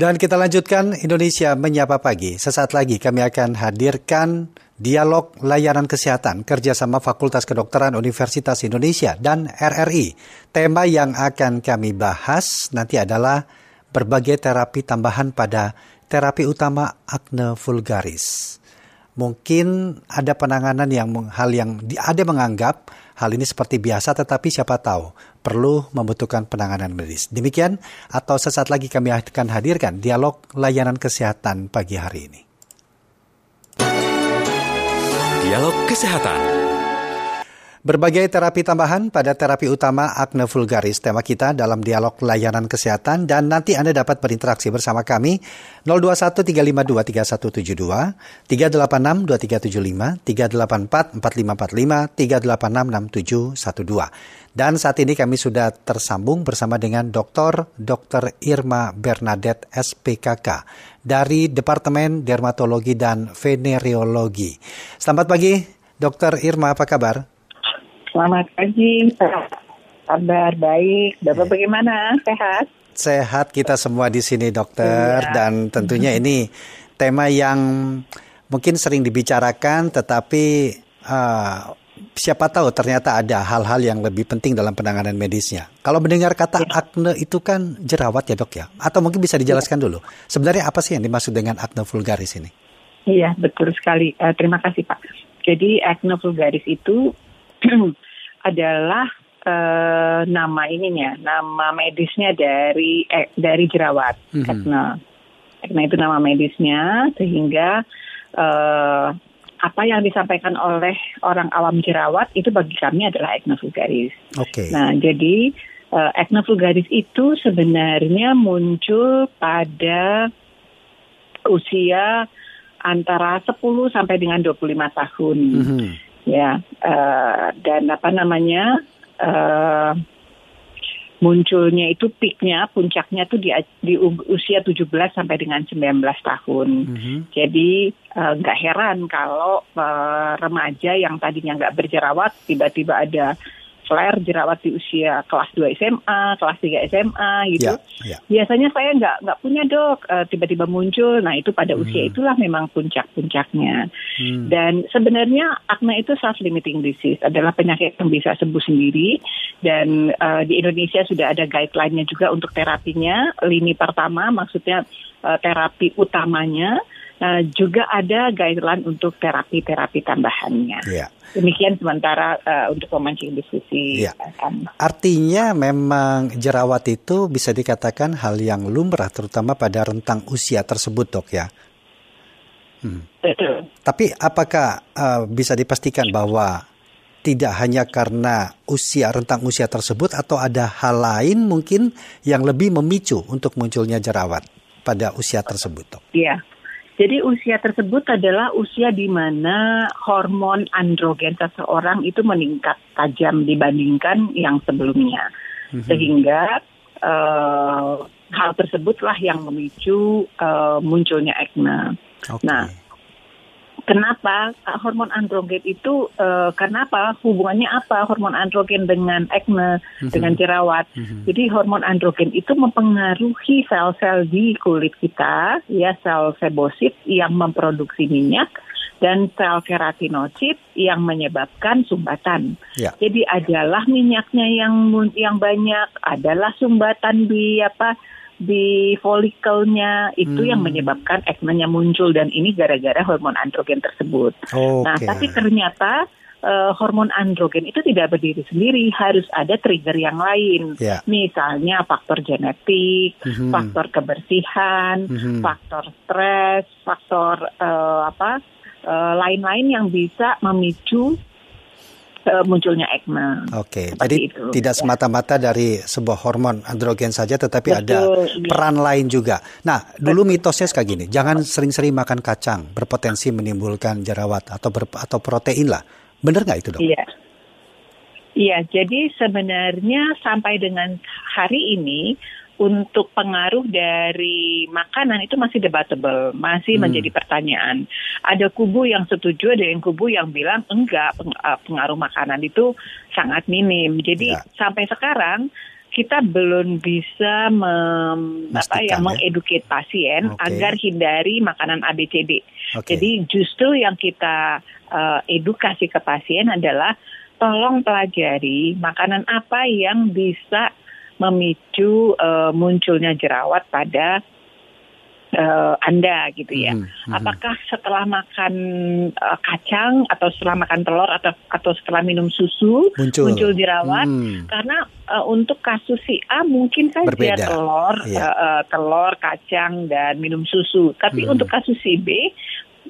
Dan kita lanjutkan Indonesia Menyapa Pagi. Sesaat lagi kami akan hadirkan dialog layanan kesehatan kerjasama Fakultas Kedokteran Universitas Indonesia dan RRI. Tema yang akan kami bahas nanti adalah berbagai terapi tambahan pada terapi utama acne vulgaris. Mungkin ada penanganan yang hal yang ada menganggap hal ini seperti biasa tetapi siapa tahu perlu membutuhkan penanganan medis. Demikian atau sesaat lagi kami akan hadirkan dialog layanan kesehatan pagi hari ini. Dialog Kesehatan Berbagai terapi tambahan pada terapi utama acne vulgaris tema kita dalam dialog layanan kesehatan dan nanti Anda dapat berinteraksi bersama kami 021 352 3172 386 2375 384 4545 386 6712 dan saat ini kami sudah tersambung bersama dengan Dr. Dr. Irma Bernadette SPKK dari Departemen Dermatologi dan Venereologi. Selamat pagi, Dr. Irma, apa kabar? Selamat pagi, kabar baik. Bapak ya. bagaimana? Sehat? Sehat kita semua di sini, dokter. Ya. Dan tentunya ini tema yang mungkin sering dibicarakan, tetapi uh, siapa tahu ternyata ada hal-hal yang lebih penting dalam penanganan medisnya. Kalau mendengar kata ya. acne itu kan jerawat ya dok ya? Atau mungkin bisa dijelaskan ya. dulu. Sebenarnya apa sih yang dimaksud dengan acne vulgaris ini? Iya, betul sekali. Uh, terima kasih Pak. Jadi acne vulgaris itu adalah uh, nama ininya, nama medisnya dari eh, dari jerawat mm -hmm. Acne itu nama medisnya sehingga uh, apa yang disampaikan oleh orang awam jerawat itu bagi kami adalah acne vulgaris. Oke. Okay. Nah, jadi uh, acne vulgaris itu sebenarnya muncul pada usia antara 10 sampai dengan 25 tahun. Mm -hmm ya uh, dan apa namanya uh, munculnya itu peaknya puncaknya tuh di, di usia 17 sampai dengan 19 tahun. Mm -hmm. Jadi eh, nggak uh, heran kalau uh, remaja yang tadinya nggak berjerawat tiba-tiba ada flare jerawat di usia kelas 2 SMA, kelas 3 SMA gitu. Ya, ya. Biasanya saya nggak nggak punya dok, tiba tiba-tiba muncul. Nah itu pada hmm. usia itulah memang puncak-puncaknya. Hmm. Dan sebenarnya acne itu self-limiting disease adalah penyakit yang bisa sembuh sendiri. Dan uh, di Indonesia sudah ada guideline-nya juga untuk terapinya. Lini pertama maksudnya uh, terapi utamanya uh, juga ada guideline untuk terapi-terapi tambahannya. Yeah. Demikian sementara uh, untuk memancing diskusi. Yeah. Artinya memang jerawat itu bisa dikatakan hal yang lumrah terutama pada rentang usia tersebut dok ya. Hmm. Betul. Tapi apakah uh, bisa dipastikan bahwa tidak hanya karena usia rentang usia tersebut atau ada hal lain mungkin yang lebih memicu untuk munculnya jerawat pada usia tersebut, dok? Iya. Jadi usia tersebut adalah usia di mana hormon androgen seseorang itu meningkat tajam dibandingkan yang sebelumnya. Mm-hmm. Sehingga uh, hal tersebutlah yang memicu uh, munculnya acne. Okay. Nah, Kenapa hormon androgen itu uh, kenapa hubungannya apa hormon androgen dengan acne mm-hmm. dengan jerawat? Mm-hmm. Jadi hormon androgen itu mempengaruhi sel-sel di kulit kita ya sel sebosit yang memproduksi minyak dan sel keratinosit yang menyebabkan sumbatan. Yeah. Jadi adalah minyaknya yang yang banyak, adalah sumbatan di apa di folikelnya itu hmm. yang menyebabkan acne muncul dan ini gara-gara hormon androgen tersebut. Okay. Nah, tapi ternyata uh, hormon androgen itu tidak berdiri sendiri, harus ada trigger yang lain. Yeah. Misalnya faktor genetik, mm-hmm. faktor kebersihan, mm-hmm. faktor stres, faktor uh, apa uh, lain-lain yang bisa memicu uh, munculnya acne. Oke, okay. jadi itu. tidak ya. semata-mata dari sebuah hormon androgen saja, tetapi Betul, ada iya. peran lain juga. Nah, dulu Betul. mitosnya kayak gini, jangan sering-sering makan kacang, berpotensi menimbulkan jerawat atau ber, atau protein lah. Benar nggak itu dok? Iya. Iya, jadi sebenarnya sampai dengan hari ini untuk pengaruh dari makanan itu masih debatable, masih hmm. menjadi pertanyaan. Ada kubu yang setuju, ada yang kubu yang bilang enggak eh, pengaruh makanan itu sangat minim. Jadi ya. sampai sekarang kita belum bisa mem, apa ya, ya. mengeduket pasien Oke. agar hindari makanan ABCD. Oke. Jadi justru yang kita eh, edukasi ke pasien adalah tolong pelajari makanan apa yang bisa memicu eh, munculnya jerawat pada eh, Anda gitu ya. Mhm, mhm. Apakah setelah makan eh, kacang atau setelah makan telur atau atau setelah minum susu muncul, jerawat? Hmm. Karena eh, untuk kasus si A mungkin saja Berbeda. telur, Iya. eh, eh, telur, kacang dan minum susu. Tapi Hmm. untuk kasus si B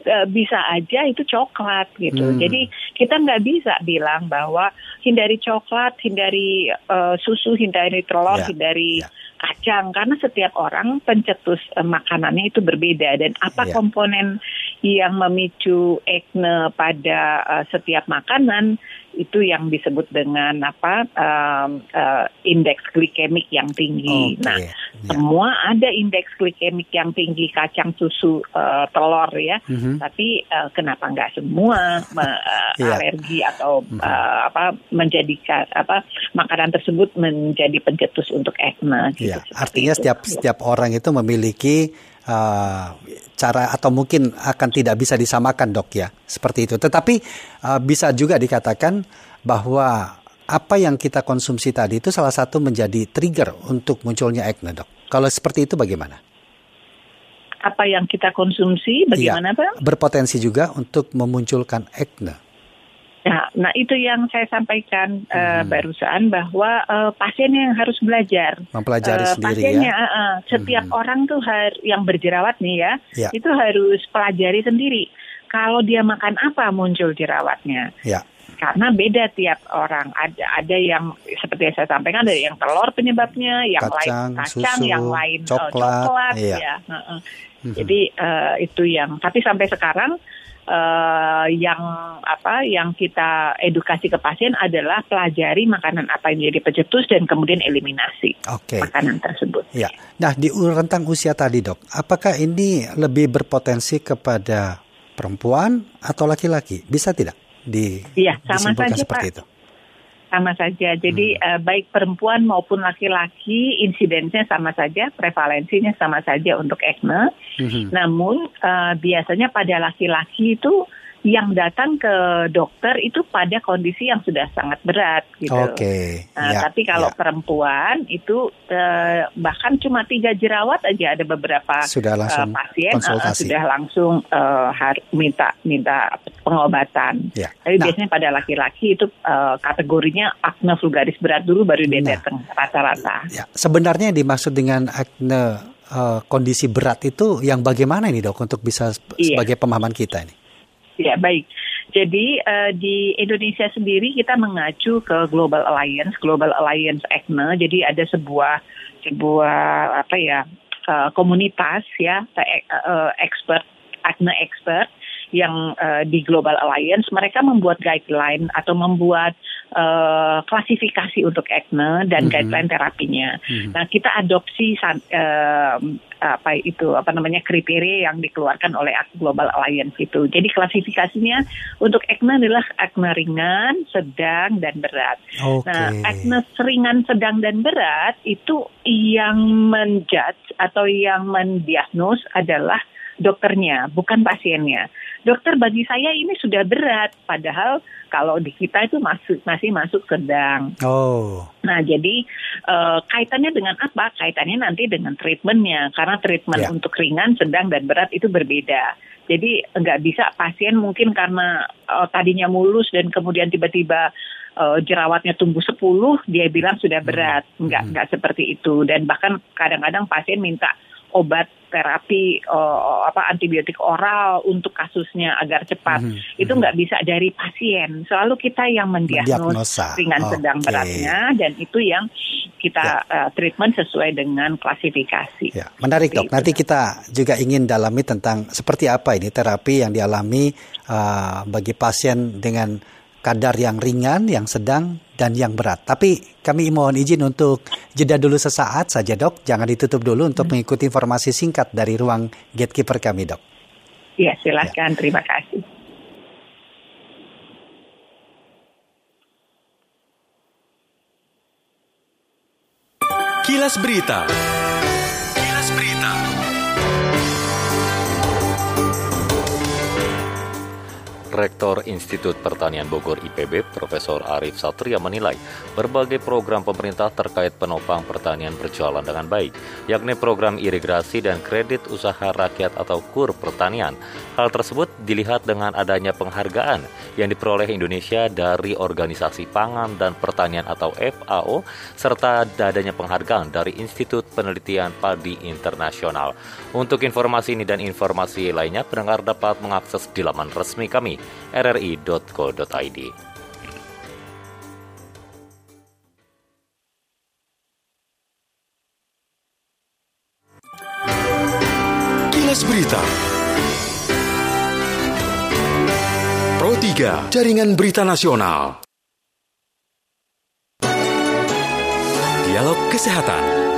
eh, bisa aja itu coklat gitu. Hmm. Jadi kita nggak bisa bilang bahwa hindari coklat, hindari eh, susu, hindari telur, Ya, hindari ya. Kacang karena setiap orang pencetus eh, makanannya itu berbeda dan apa Ya. komponen yang memicu acne pada eh, setiap makanan itu yang disebut dengan apa em, eh, indeks glikemik yang tinggi. Oke, Nah, ya. semua ada indeks glikemik yang tinggi kacang, susu, eh, telur ya. Mhm. Tapi eh, kenapa nggak semua eh, Iya. alergi atau Mhm. eh, apa menjadikan apa makanan tersebut menjadi pencetus untuk acne gitu. Ya, artinya setiap setiap orang itu memiliki uh, cara atau mungkin akan tidak bisa disamakan dok ya seperti itu. Tetapi uh, bisa juga dikatakan bahwa apa yang kita konsumsi tadi itu salah satu menjadi trigger untuk munculnya acne dok. Kalau seperti itu bagaimana? apa yang kita konsumsi bagaimana Iya, Pak? Berpotensi juga untuk memunculkan acne. Nah, nah itu yang saya sampaikan eh, Hmm. barusan bahwa eh, pasien yang harus belajar. Mempelajari Eh, sendiri pasiennya, ya. eh, setiap Hmm. orang tuh har- yang berjerawat nih ya, Ya. itu harus pelajari sendiri. Kalau dia makan apa muncul jerawatnya. Ya. Karena beda tiap orang. Ada ada yang seperti yang saya sampaikan ada yang telur penyebabnya, yang Kacang, lain kacang, susu, yang lain coklat, coklat iya. ya. Heeh. Mhm. Jadi eh, itu yang. Tapi sampai sekarang eh, yang apa yang kita edukasi ke pasien adalah pelajari makanan apa yang jadi pencetus dan kemudian eliminasi Oke. makanan tersebut. Ya, nah di rentang usia tadi dok, apakah ini lebih berpotensi kepada perempuan atau laki-laki? Bisa tidak di Iya, sama disimpulkan saja, seperti Pak. itu? Sama saja. Jadi Hmm. eh, baik perempuan maupun laki-laki insidensnya sama saja, prevalensinya sama saja untuk acne. Mhm. Namun eh, biasanya pada laki-laki itu yang datang ke dokter itu pada kondisi yang sudah sangat berat gitu. Oke, Nah, ya, tapi kalau ya. perempuan itu eh, bahkan cuma tiga jerawat aja ada beberapa sudah eh, langsung pasien eh, sudah langsung eh, har- minta minta pengobatan. Ya. Tapi Nah, biasanya pada laki-laki itu eh, kategorinya acne vulgaris berat dulu baru dia Nah. datang rata-rata. ya, sebenarnya yang dimaksud dengan acne eh, kondisi berat itu yang bagaimana ini dok untuk bisa Iya. sebagai pemahaman kita ini? Ya baik. Jadi eh, di Indonesia sendiri kita mengacu ke Global Alliance, Global Alliance Acne. Jadi ada sebuah sebuah apa ya eh, komunitas ya eh, expert acne expert yang eh, di Global Alliance mereka membuat guideline atau membuat eh, klasifikasi untuk acne dan Mhm. guideline terapinya. Mhm. Nah, kita adopsi eh, apa itu apa namanya kriteria yang dikeluarkan oleh Global Alliance itu. Jadi klasifikasinya untuk acne adalah acne ringan, sedang dan berat. Oke. Nah, acne ringan, sedang dan berat itu yang menjudge atau yang mendiagnos adalah dokternya, bukan pasiennya. Dokter bagi saya ini sudah berat, padahal kalau di kita itu masuk masih masuk sedang. Oh, Nah, jadi eh, kaitannya dengan apa? Kaitannya nanti dengan treatmentnya, karena treatment Ya. untuk ringan, sedang, dan berat itu berbeda. Jadi nggak bisa pasien mungkin karena eh, tadinya mulus dan kemudian tiba-tiba eh, jerawatnya tumbuh 10, dia bilang sudah berat. Nggak, Hmm. nggak seperti itu. Dan bahkan kadang-kadang pasien minta obat terapi eh, apa antibiotik oral untuk kasusnya agar cepat. Mhm, Itu mhm. nggak bisa dari pasien. Selalu kita yang mendiagnos Mendiagnosa. ringan sedang Oke. beratnya dan itu yang kita uh, treatment sesuai dengan klasifikasi. Ya, menarik dok. Nanti kita juga ingin dalami tentang seperti apa ini terapi yang dialami uh, bagi pasien dengan kadar yang ringan, yang sedang, dan yang berat. Tapi kami mohon izin untuk jeda dulu sesaat saja dok. Jangan ditutup dulu untuk Hmm. mengikuti informasi singkat dari ruang gatekeeper kami dok. Ya, silahkan. Terima kasih. Kilas Berita. Kilas Berita. Rektor Institut Pertanian Bogor IPB, Profesor Arif Satria menilai berbagai program pemerintah terkait penopang pertanian berjalan dengan baik, yakni program irigasi dan kredit usaha rakyat atau KUR pertanian. Hal tersebut dilihat dengan adanya penghargaan yang diperoleh Indonesia dari Organisasi Pangan dan Pertanian atau FAO, serta adanya penghargaan dari Institut Penelitian Padi Internasional. Untuk informasi ini dan informasi lainnya, pendengar dapat mengakses di laman resmi kami rri.co.id. Kilas Berita. Pro 3, Jaringan Berita Nasional. Dialog Kesehatan.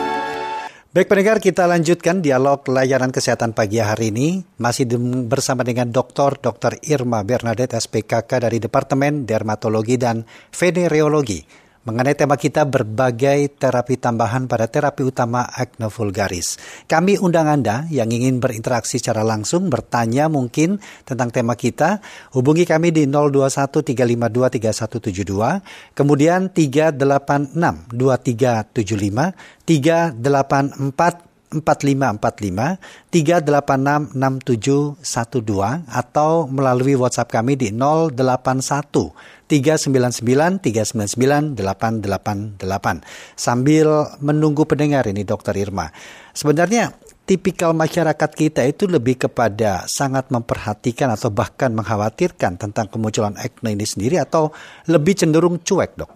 Baik pendengar, kita lanjutkan dialog layanan kesehatan pagi hari ini. Masih bersama dengan Dr. Dr. Irma Bernadette SPKK dari Departemen Dermatologi dan Venereologi mengenai tema kita berbagai terapi tambahan pada terapi utama acne vulgaris. Kami undang Anda yang ingin berinteraksi secara langsung, bertanya mungkin tentang tema kita, hubungi kami di 0213523172, kemudian 3862375, 384 4545 386 6712 atau melalui WhatsApp kami di 081 399 399 888 sambil menunggu pendengar ini Dokter Irma. Sebenarnya tipikal masyarakat kita itu lebih kepada sangat memperhatikan atau bahkan mengkhawatirkan tentang kemunculan acne ini sendiri atau lebih cenderung cuek, Dok?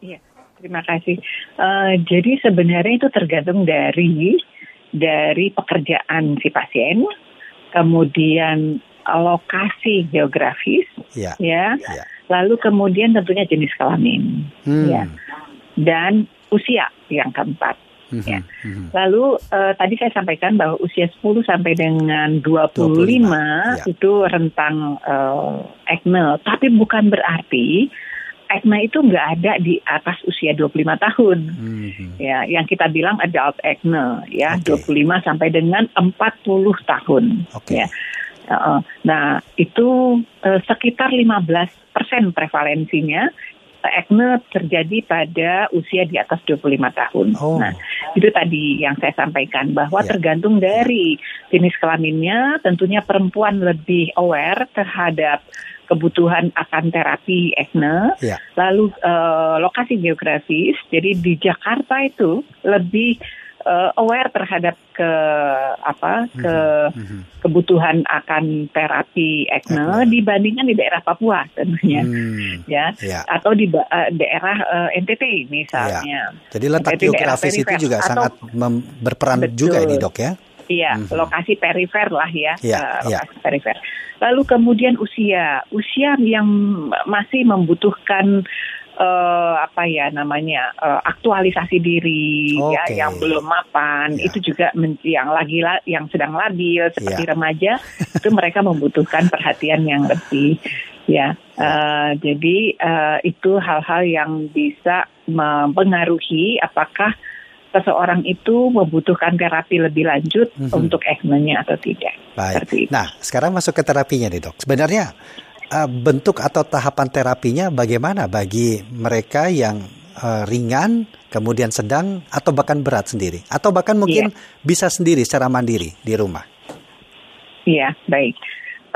Iya, terima kasih. Uh, jadi sebenarnya itu tergantung dari dari pekerjaan si pasien, kemudian lokasi geografis, ya, ya. ya. lalu kemudian tentunya jenis kelamin, hmm. ya, dan usia yang keempat. Hmm. Ya. Hmm. Lalu uh, tadi saya sampaikan bahwa usia 10 sampai dengan 25, 25 ya. itu rentang uh, acne, tapi bukan berarti acne itu nggak ada di atas usia 25 tahun. Hmm. Ya, yang kita bilang adult acne ya, okay. 25 sampai dengan 40 tahun. Okay. Ya nah, itu uh, sekitar 15 persen prevalensinya acne terjadi pada usia di atas 25 tahun. Oh. Nah, itu tadi yang saya sampaikan bahwa yeah. tergantung dari jenis kelaminnya, tentunya perempuan lebih aware terhadap kebutuhan akan terapi acne. Yeah. Lalu uh, lokasi geografis, jadi di Jakarta itu lebih uh, aware terhadap ke apa ke mm-hmm. kebutuhan akan terapi acne dibandingkan di daerah Papua tentunya mm. ya yeah. atau di uh, daerah uh, NTT misalnya. Yeah. Jadi letak NTT geografis itu juga atau, sangat berperan betul. juga ini dok ya. Iya, mm-hmm. lokasi perifer lah ya, yeah, uh, lokasi yeah. perifer. Lalu kemudian usia, usia yang masih membutuhkan uh, apa ya namanya uh, aktualisasi diri okay. ya yang belum mapan yeah. itu juga yang lagi yang sedang labil seperti yeah. remaja itu mereka membutuhkan perhatian yang lebih ya uh, jadi uh, itu hal-hal yang bisa mempengaruhi apakah seseorang itu membutuhkan terapi lebih lanjut mm -hmm. untuk acne-nya atau tidak. Baik. Nah, sekarang masuk ke terapinya nih dok. Sebenarnya uh, bentuk atau tahapan terapinya bagaimana bagi mereka yang uh, ringan, kemudian sedang atau bahkan berat sendiri, atau bahkan mungkin yeah. bisa sendiri secara mandiri di rumah. Iya, yeah, baik.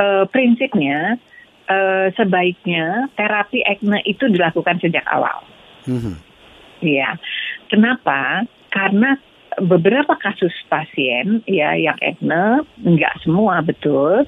Uh, prinsipnya uh, sebaiknya terapi acne itu dilakukan sejak awal. Iya, mm -hmm. yeah. kenapa? Karena beberapa kasus pasien ya yang acne, nggak semua betul,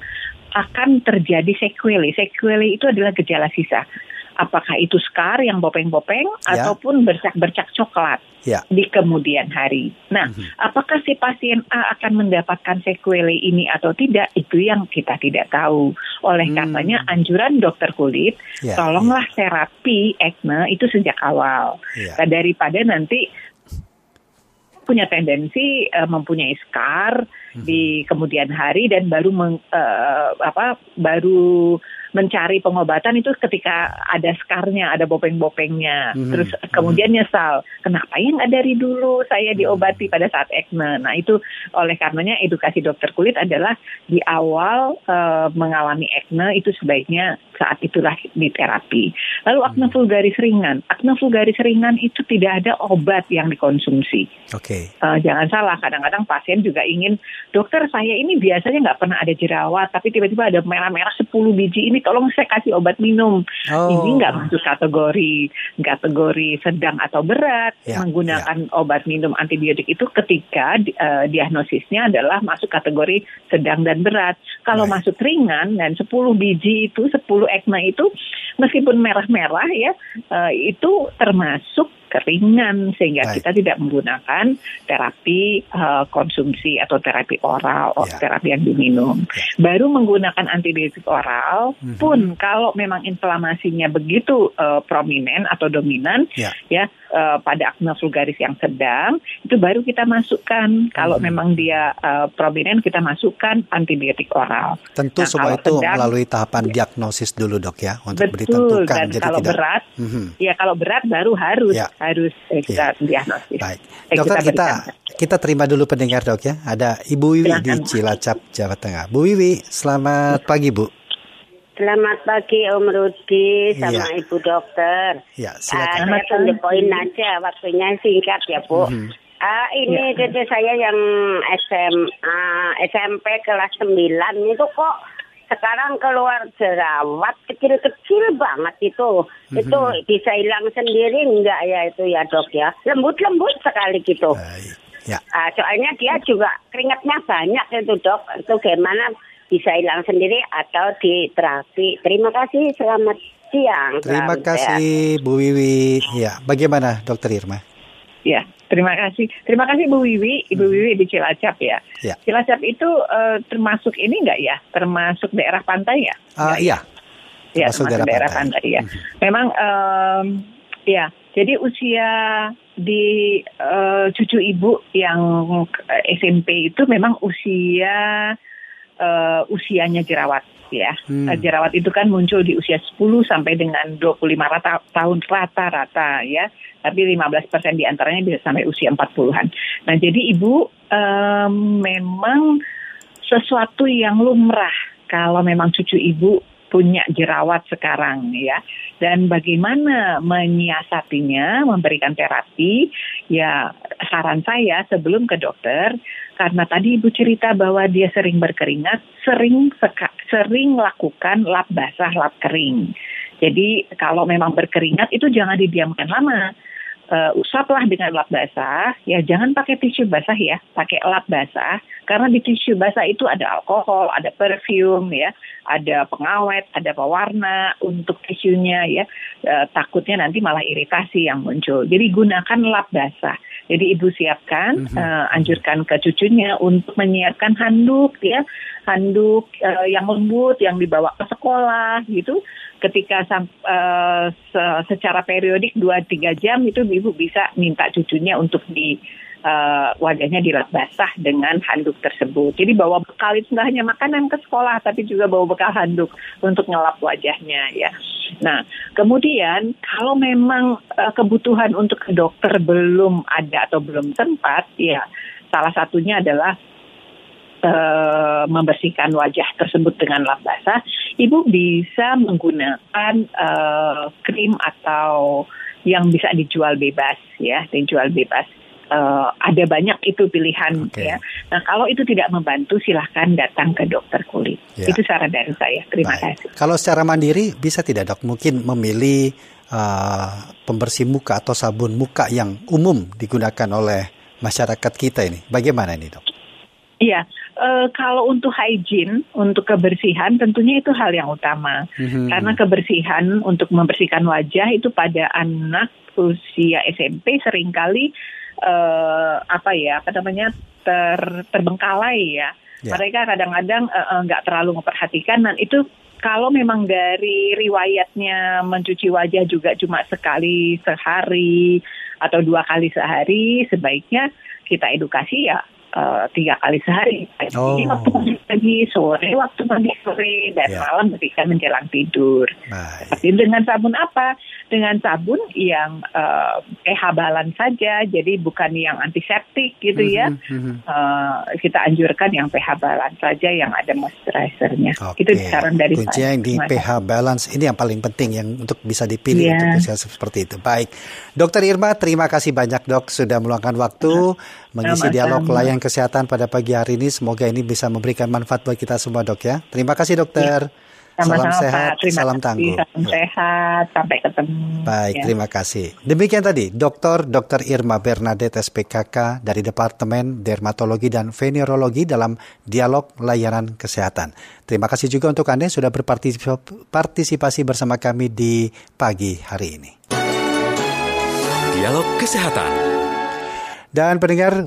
akan terjadi sequelae. Sequelae itu adalah gejala sisa. Apakah itu scar yang bopeng-bopeng ya. ataupun bercak-bercak coklat ya. di kemudian hari. Nah, mm-hmm. apakah si pasien A akan mendapatkan sequelae ini atau tidak? Itu yang kita tidak tahu. Oleh mm. karenanya anjuran dokter kulit, ya, tolonglah ya. terapi acne itu sejak awal. Ya. Nah, daripada nanti punya tendensi uh, mempunyai scar hmm. di kemudian hari dan baru meng, uh, apa baru mencari pengobatan itu ketika ada skarnya, ada bopeng-bopengnya. Mhm. Terus kemudian nyesal, kenapa ya nggak dari dulu saya diobati pada saat acne. Nah itu oleh karenanya edukasi dokter kulit adalah di awal eh, mengalami acne itu sebaiknya saat itulah di terapi. Lalu acne vulgaris ringan, acne vulgaris ringan itu tidak ada obat yang dikonsumsi. Oke. Eh, jangan salah, kadang-kadang pasien juga ingin, dokter saya ini biasanya nggak pernah ada jerawat, tapi tiba-tiba ada merah-merah 10 biji ini, tolong saya kasih obat minum. Oh. Ini nggak masuk kategori kategori sedang atau berat. Ya, Menggunakan obat minum antibiotik itu ketika eh, diagnosisnya adalah masuk kategori sedang dan berat. Kalau Baik. masuk ringan dan 10 biji itu, 10 ekma itu, meskipun merah-merah ya, eh, itu termasuk keringan sehingga Baik. kita tidak menggunakan terapi eh, konsumsi atau terapi oral, Ya. terapi yang diminum. Baru menggunakan antibiotik oral Mhm. pun kalau memang inflamasinya begitu eh, prominent atau dominan Ya. ya eh, pada acne vulgaris yang sedang itu baru kita masukkan kalau Mhm. memang dia eh, prominent kita masukkan antibiotik oral. Tentu Nah, semua itu sedang- melalui tahapan diagnosis dulu dok ya untuk Betul ditentukan. dan Jadi kalau tidak. berat Mhm. ya kalau berat baru harus Ya. Harus eh, kita diagnosis. Baik, Eh, dokter kita berikan. kita terima dulu pendengar dok ya. Ada Ibu Wiwi di Silakan. Cilacap, Jawa Tengah. Bu Wiwi, selamat pagi Bu. Selamat pagi Om Rudi sama Iya. Ibu Dokter. Ya, silakan. saya to the point aja, waktunya singkat ya Bu. Mhm. Ah, ini Ya. cucu saya yang SMA, SMP kelas 9 itu kok sekarang keluar jerawat kecil-kecil banget itu. Mhm. Itu bisa hilang sendiri enggak ya itu ya dok ya? Lembut-lembut sekali gitu. Baik. Ya, Ah, soalnya dia juga keringatnya banyak itu dok. Itu gimana bisa hilang sendiri atau di terapi? Terima kasih. Selamat siang. terima kasih Bu Wiwi. Ya, bagaimana Dokter Irma? Ya, terima kasih. Terima kasih Bu Wiwi, Ibu Wiwi di Cilacap ya. Ya. Cilacap itu eh, termasuk ini enggak ya? Termasuk daerah pantai ya? Ah, iya, Ya, termasuk termasuk daerah daerah, pantai. pantai. ya. Memang em, ya, jadi usia di eh, cucu ibu yang eh, SMP itu memang usia eh, usianya jerawat ya. Hmm. Jerawat itu kan muncul di usia 10 sampai dengan 25 rata, tahun rata-rata ya. Tapi 15% di antaranya bisa sampai usia 40-an. Nah, jadi ibu em, memang sesuatu yang lumrah kalau memang cucu ibu punya jerawat sekarang ya. Dan bagaimana menyiasatinya, memberikan terapi, ya saran saya sebelum ke dokter, karena tadi ibu cerita bahwa dia sering berkeringat, sering seka- sering lakukan lap basah, lap kering. Jadi kalau memang berkeringat itu jangan didiamkan lama. Eh, usaplah dengan lap basah, ya jangan pakai tisu basah ya, pakai lap basah, karena di tisu basah itu ada alkohol, ada perfume ya, ada pengawet, ada pewarna untuk tisunya ya, Eh, takutnya nanti malah iritasi yang muncul. Jadi gunakan lap basah. Jadi ibu siapkan, eh, anjurkan ke cucunya untuk menyiapkan handuk ya, handuk eh, yang lembut yang dibawa ke sekolah gitu. Ketika eh, se- secara periodik 2-3 jam itu ibu bisa minta cucunya untuk di eh, wajahnya dilap basah dengan handuk tersebut. Jadi bawa bekal itu hanya makanan ke sekolah, tapi juga bawa bekal handuk untuk ngelap wajahnya ya. Nah, kemudian kalau memang eh, kebutuhan untuk ke dokter belum ada atau belum sempat, ya salah satunya adalah eh, membersihkan wajah tersebut dengan lap basah, ibu bisa menggunakan eh, krim atau yang bisa dijual bebas ya, dijual bebas. Eh, ada banyak itu pilihan Oke. ya. Nah kalau itu tidak membantu silahkan datang ke dokter kulit. Ya. Itu saran dari saya. Terima Baik. kasih. Kalau secara mandiri bisa tidak dok? Mungkin memilih uh, pembersih muka atau sabun muka yang umum digunakan oleh masyarakat kita ini. Bagaimana ini dok? Iya, eh, kalau untuk hygiene, untuk kebersihan tentunya itu hal yang utama. Mhm. Karena kebersihan untuk membersihkan wajah itu pada anak usia SMP sering kali eh, apa ya, apa namanya ter, terbengkalai ya. Ya. Mereka kadang-kadang eh, nggak terlalu memperhatikan dan itu kalau memang dari riwayatnya mencuci wajah juga cuma sekali sehari atau dua kali sehari, sebaiknya kita edukasi ya uh, tiga kali sehari. Pagi Oh. waktu pagi sore waktu pagi sore, dan Ya. malam ketika menjelang tidur. Baik. Jadi dengan sabun apa? Dengan sabun yang uh, pH balance saja, jadi bukan yang antiseptik gitu ya. Mhm, mhm. Uh, kita anjurkan yang pH balance saja, yang ada moisturizernya. Oke. Itu saran dari Kunci saya. yang di kasih. pH balance ini yang paling penting yang untuk bisa dipilih Iya. untuk usia seperti itu. Baik, Dokter Irma, terima kasih banyak dok sudah meluangkan waktu mengisi Sama-sama. dialog layanan kesehatan pada pagi hari ini. Semoga ini bisa memberikan manfaat buat kita semua dok ya. Terima kasih dokter. Sama-sama, Salam sehat, Pak. Terima salam kasih. tangguh. Salam Ya. sehat. Sampai ketemu. Baik, Ya. terima kasih. Demikian tadi, Dr. Dr. Irma Bernadette SPKK dari Departemen Dermatologi dan Venerologi dalam Dialog Layanan Kesehatan. Terima kasih juga untuk Anda yang sudah berpartisipasi bersama kami di pagi hari ini. Dialog Kesehatan. Dan pendengar,